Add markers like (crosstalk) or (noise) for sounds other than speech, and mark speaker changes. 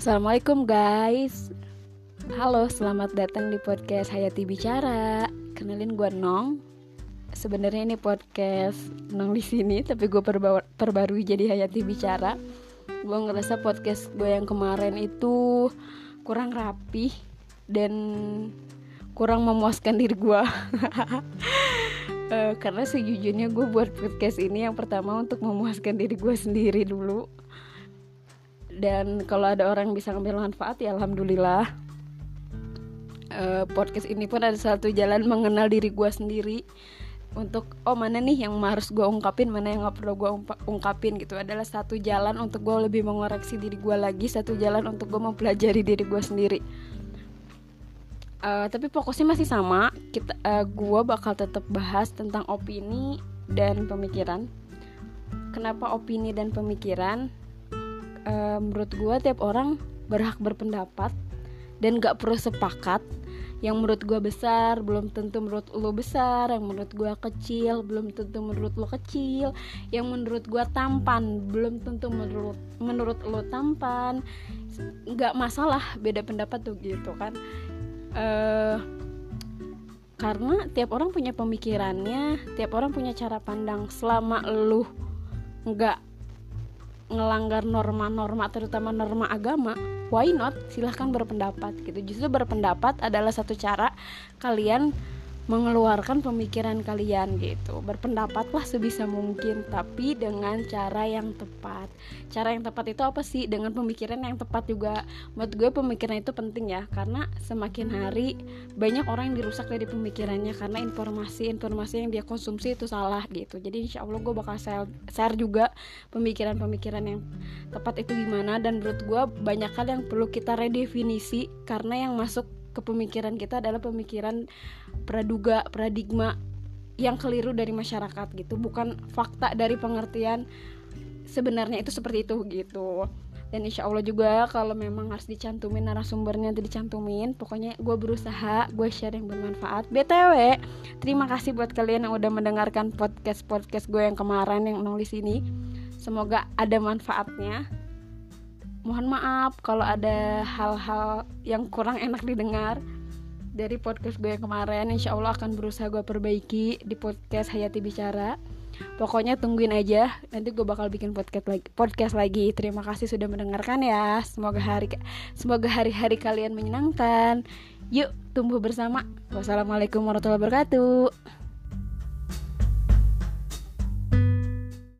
Speaker 1: Assalamualaikum guys. Halo selamat datang di podcast Hayati Bicara. Kenalin gue Nong. Sebenarnya ini podcast Nong di sini Tapi gue perba perbarui jadi Hayati Bicara. Gue ngerasa podcast gue yang kemarin itu Kurang rapi Dan kurang memuaskan diri gue (laughs) uh, Karena sejujurnya gue buat podcast ini Yang pertama untuk memuaskan diri gue sendiri dulu dan kalau ada orang yang bisa ngambil manfaat ya alhamdulillah. Uh, podcast ini pun ada satu jalan mengenal diri gue sendiri. Untuk oh mana nih yang harus gue ungkapin mana yang gak perlu gue ungkapin gitu. Adalah satu jalan untuk gue lebih mengoreksi diri gue lagi satu jalan untuk gue mempelajari diri gue sendiri. Uh, tapi fokusnya masih sama. Kita uh, gue bakal tetap bahas tentang opini dan pemikiran. Kenapa opini dan pemikiran uh, menurut gue tiap orang berhak berpendapat dan gak perlu sepakat. Yang menurut gue besar belum tentu menurut lo besar. Yang menurut gue kecil belum tentu menurut lo kecil. Yang menurut gue tampan belum tentu menurut menurut lo tampan. Nggak masalah beda pendapat tuh gitu kan. Uh, karena tiap orang punya pemikirannya tiap orang punya cara pandang. Selama lo nggak ngelanggar norma-norma terutama norma agama why not? Silahkan berpendapat gitu. Justru berpendapat adalah satu cara kalian mengeluarkan pemikiran kalian gitu. Berpendapatlah sebisa mungkin tapi dengan cara yang tepat. Cara yang tepat itu apa sih? Dengan pemikiran yang tepat juga. Menurut gue pemikiran itu penting ya karena semakin hari banyak orang yang dirusak dari pemikirannya karena informasi-informasi yang dia konsumsi itu salah gitu. Jadi insya Allah gue bakal share juga pemikiran-pemikiran yang tepat itu gimana. Dan menurut gue banyak hal yang perlu kita redefinisi karena yang masuk ke pemikiran kita adalah pemikiran praduga paradigma yang keliru dari masyarakat gitu. Bukan fakta dari pengertian sebenarnya itu seperti itu gitu. Dan insya Allah juga kalau memang harus dicantumin narasumbernya nanti dicantumin. Pokoknya gue berusaha gue share yang bermanfaat. Btw terima kasih buat kalian yang udah mendengarkan podcast podcast gue yang kemarin yang nulis ini. Semoga ada manfaatnya mohon maaf kalau ada hal-hal yang kurang enak didengar dari podcast gue yang kemarin. Insya Allah akan berusaha gue perbaiki di podcast Hayati Bicara. Pokoknya tungguin aja. Nanti gue bakal bikin podcast lagi podcast lagi. Terima kasih sudah mendengarkan ya. Semoga hari semoga hari-hari kalian menyenangkan. Yuk tumbuh bersama. Wassalamualaikum warahmatullahi wabarakatuh